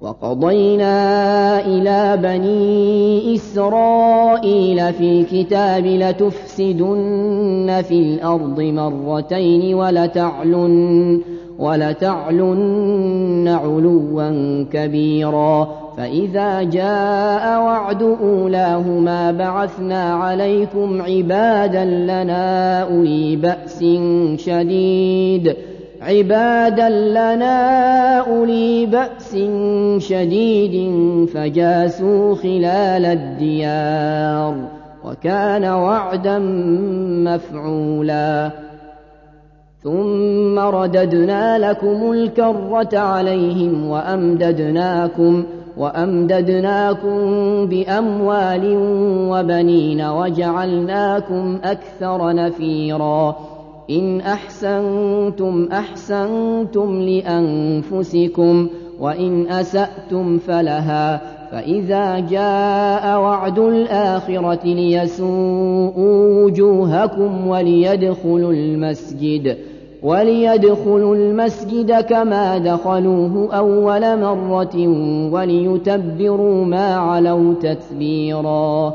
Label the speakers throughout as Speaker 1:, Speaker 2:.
Speaker 1: وقضينا إلى بني إسرائيل في الكتاب لتفسدن في الأرض مرتين ولتعلن ولتعلن علوا كبيرا. فإذا جاء وعد أولاهما بعثنا عليكم عبادا لنا أولي بأس شديد. عبادا لنا أولي بأس شديد فجاسوا خلال الديار وكان وعدا مفعولا. ثم رددنا لكم الكرة عليهم وأمددناكم وأمددناكم بأموال وبنين وجعلناكم أكثر نفيرا. إن أحسنتم أحسنتم لأنفسكم وإن أسأتم فلها فإذا جاء وعد الآخرة ليسوءوا وجوهكم وليدخلوا المسجد وليدخلوا المسجد كما دخلوه أول مرة وليتبروا ما علوا تتبيرا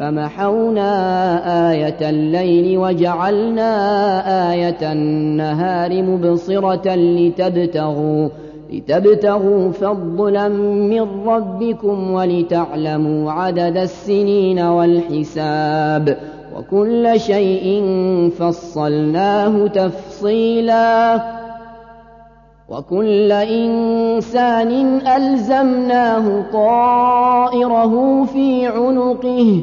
Speaker 1: فمحونا آية الليل وجعلنا آية النهار مبصرة لتبتغوا لتبتغوا فضلا من ربكم ولتعلموا عدد السنين والحساب. وكل شيء فصلناه تفصيلا. وكل إنسان ألزمناه طائره في عنقه.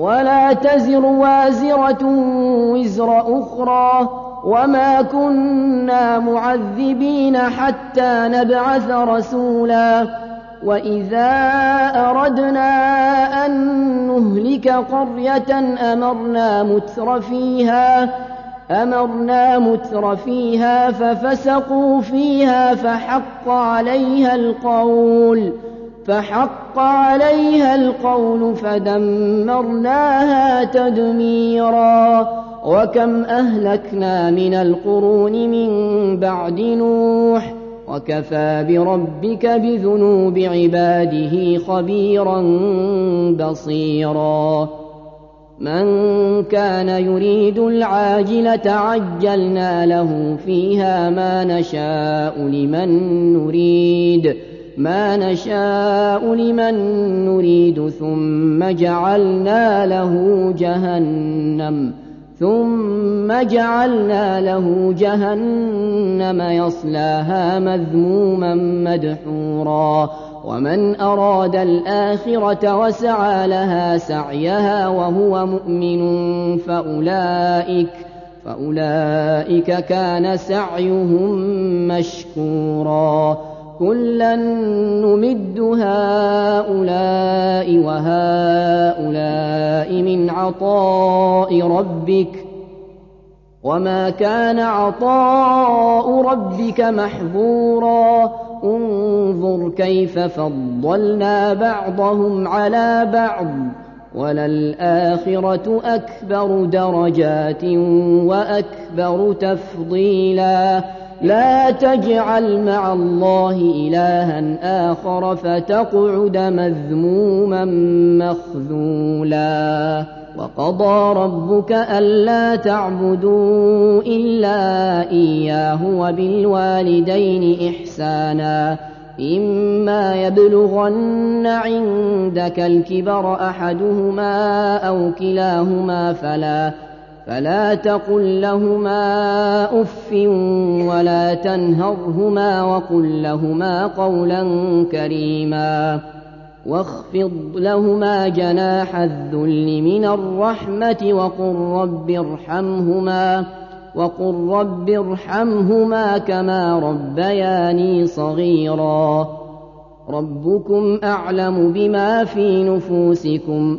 Speaker 1: ولا تزر وازرة وزر أخرى وما كنا معذبين حتى نبعث رسولا وإذا أردنا أن نهلك قرية أمرنا متر فيها أمرنا متر فيها ففسقوا فيها فحق عليها القول. فحق عليها القول فدمرناها تدميرا. وكم أهلكنا من القرون من بعد نوح وكفى بربك بذنوب عباده خبيرا بصيرا. من كان يريد العاجلة عجلنا له فيها ما نشاء لمن نريد. ما نشاء لمن نريد ثم جعلنا له جهنم ثم جعلنا له جهنم يصلاها مذموما مدحورا ومن أراد الآخرة وسعى لها سعيها وهو مؤمن فأولئك فأولئك كان سعيهم مشكورا كلا نمد هؤلاء وهؤلاء من عطاء ربك وما كان عطاء ربك محظورا انظر كيف فضلنا بعضهم على بعض وللآخرة أكبر درجات وأكبر تفضيلا لا تجعل مع الله إلها آخر فتقعد مذموما مخذولا. وقضى ربك ألا تعبدوا إلا إياه وبالوالدين إحسانا. إما يبلغن عندك الكبر أحدهما أو كلاهما فلا فلا تقل لهما أف ولا تنهرهما وقل لهما قولا كريما واخفض لهما جناح الذل من الرحمة وقل رب ارحمهما وقل رب ارحمهما كما ربياني صغيرا ربكم أعلم بما في نفوسكم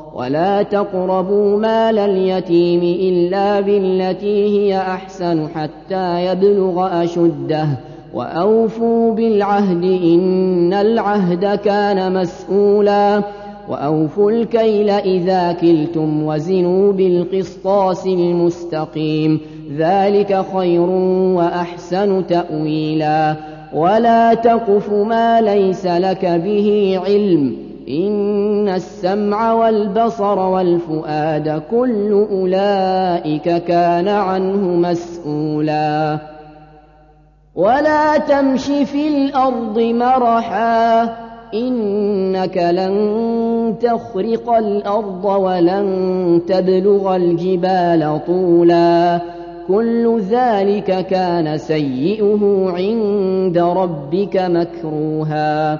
Speaker 1: ولا تقربوا مال اليتيم إلا بالتي هي أحسن حتى يبلغ أشده وأوفوا بالعهد إن العهد كان مسؤولا وأوفوا الكيل إذا كلتم وزنوا بالقسطاس المستقيم ذلك خير وأحسن تأويلا ولا تقف ما ليس لك به علم إن السمع والبصر والفؤاد كل أولئك كان عنه مسؤولا. ولا تمش في الأرض مرحا إنك لن تخرق الأرض ولن تبلغ الجبال طولا. كل ذلك كان سيئه عند ربك مكروها.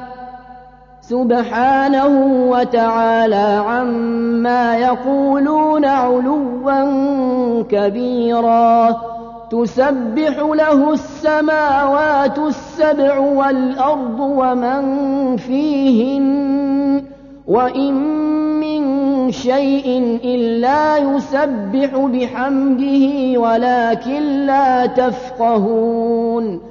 Speaker 1: سبحانه وتعالى عما يقولون علوا كبيرا. تسبح له السماوات السبع والأرض ومن فيهن وإن من شيء إلا يسبح بحمده ولكن لا تفقهون.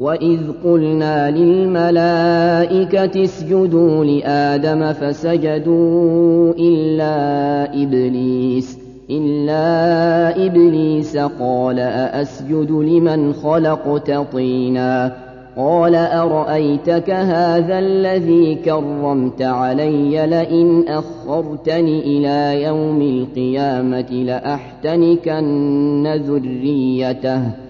Speaker 1: وإذ قلنا للملائكة اسجدوا لآدم فسجدوا إلا إبليس إلا إبليس قال أأسجد لمن خلقت طينا؟ قال أرأيتك هذا الذي كرمت علي لئن أخرتني إلى يوم القيامة لأحتنكن ذريته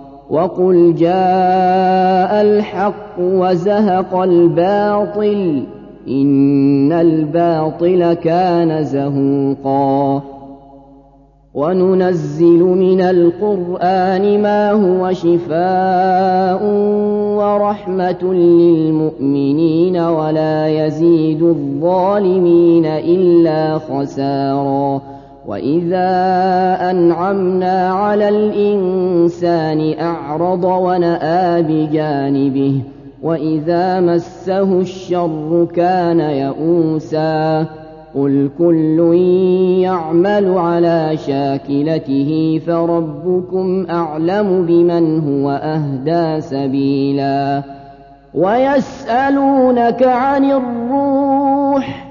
Speaker 1: وقل جاء الحق وزهق الباطل إن الباطل كان زهوقا وننزل من القرآن ما هو شفاء ورحمة للمؤمنين ولا يزيد الظالمين إلا خسارا وإذا أنعمنا على الإنسان أعرض ونأى بجانبه وإذا مسه الشر كان يئوسا قل كل يعمل على شاكلته فربكم أعلم بمن هو أهدى سبيلا ويسألونك عن الروح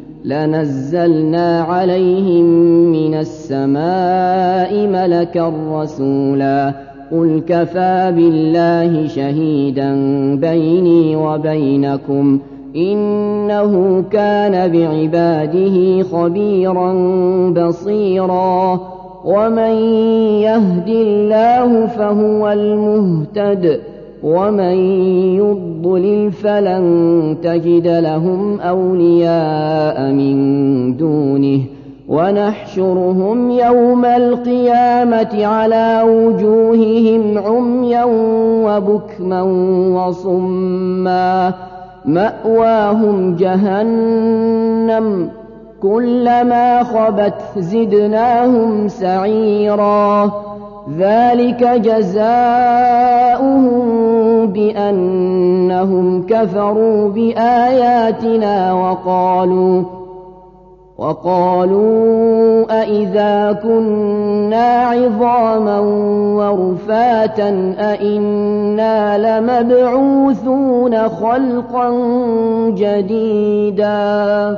Speaker 1: لنزلنا عليهم من السماء ملكا رسولا. قل كفى بالله شهيدا بيني وبينكم. إنه كان بعباده خبيرا بصيرا. ومن يهد الله فهو المهتد. ومن يضلل فلن تجد لهم أولياء من دونه ونحشرهم يوم القيامة على وجوههم عميا وبكما وصما مأواهم جهنم كلما خبت زدناهم سعيرا ذلك جزاؤهم بأنهم كفروا بآياتنا وقالوا وقالوا أإذا كنا عظاما ورفاتا أإنا لمبعوثون خلقا جديدا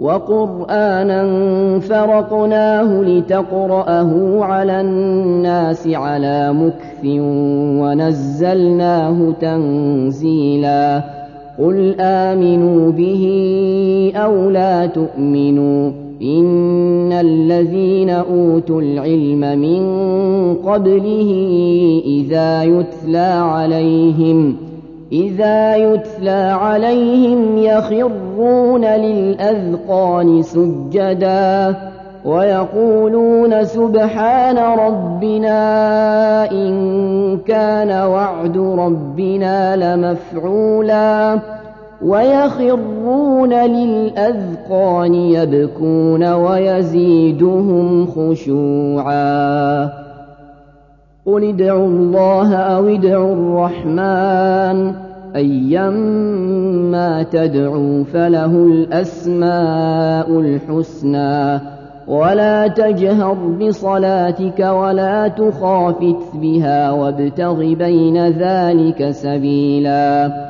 Speaker 1: وقرآنا فرقناه لتقرأه على الناس على مكث ونزلناه تنزيلا. قل آمنوا به أو لا تؤمنوا. إن الذين أوتوا العلم من قبله إذا يتلى عليهم ۖ إذا يتلى عليهم يخرون للأذقان سجدا ويقولون سبحان ربنا إن كان وعد ربنا لمفعولا ويخرون للأذقان يبكون ويزيدهم خشوعا قل ادعوا الله أو ادعوا الرحمن أيما تدعوا فله الأسماء الحسنى. ولا تجهر بصلاتك ولا تخافت بها وابتغ بين ذلك سبيلاً.